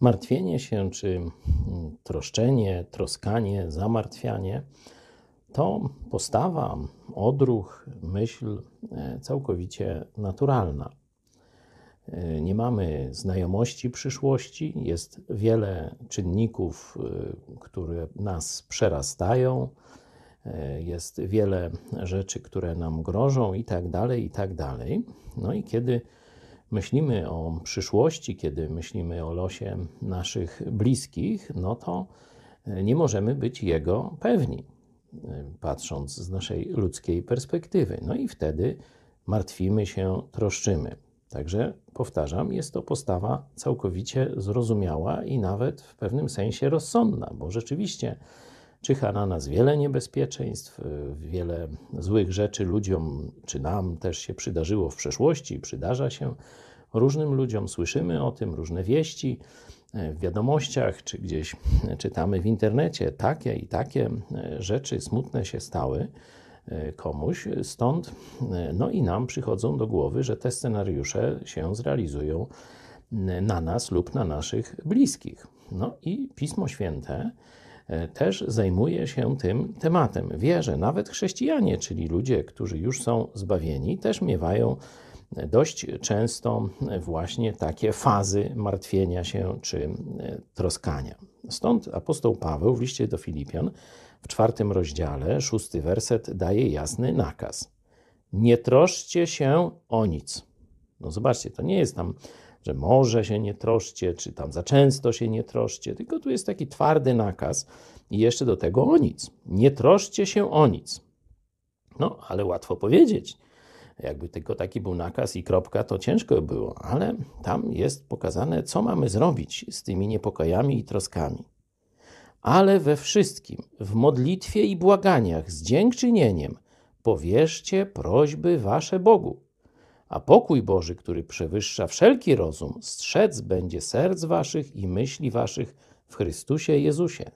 Martwienie się, czy mm, troszczenie, troskanie, zamartwianie to postawa, odruch, myśl e, całkowicie naturalna. E, nie mamy znajomości przyszłości, jest wiele czynników, e, które nas przerastają, jest wiele rzeczy, które nam grożą, i tak dalej, i tak dalej. No i kiedy myślimy o przyszłości, kiedy myślimy o losie naszych bliskich, no to e, nie możemy być jego pewni, e, patrząc z naszej ludzkiej perspektywy. No i wtedy martwimy się, troszczymy. Także powtarzam, jest to postawa całkowicie zrozumiała i nawet w pewnym sensie rozsądna, bo rzeczywiście czyha na nas wiele niebezpieczeństw, e, wiele złych rzeczy ludziom, czy nam też się przydarzyło w przeszłości, przydarza się różnym ludziom. Słyszymy o tym, różne wieści e, w wiadomościach, czy gdzieś czytamy w internecie. Takie i takie rzeczy smutne się stały komuś, stąd no i nam przychodzą do głowy, że te scenariusze się zrealizują na nas lub na naszych bliskich. No i Pismo Święte też zajmuje się tym tematem. Wie, że nawet chrześcijanie, czyli ludzie, którzy już są zbawieni, też miewają dość często właśnie takie fazy martwienia się czy e, troskania. Stąd apostoł Paweł w liście do Filipian w czwartym rozdziale, szósty werset daje jasny nakaz. Nie troszcie się o nic. No zobaczcie, to nie jest tam że może się nie troszcie, czy tam za często się nie troszcie, tylko tu jest taki twardy nakaz i jeszcze do tego o nic. Nie troszcie się o nic. No, ale łatwo powiedzieć. Jakby tylko taki był nakaz i kropka, to ciężko było, ale tam jest pokazane, co mamy zrobić z tymi niepokojami i troskami. Ale we wszystkim, w modlitwie i błaganiach z dziękczynieniem, powierzcie prośby wasze Bogu a pokój Boży, który przewyższa wszelki rozum, strzec będzie serc waszych i myśli waszych w Chrystusie Jezusie.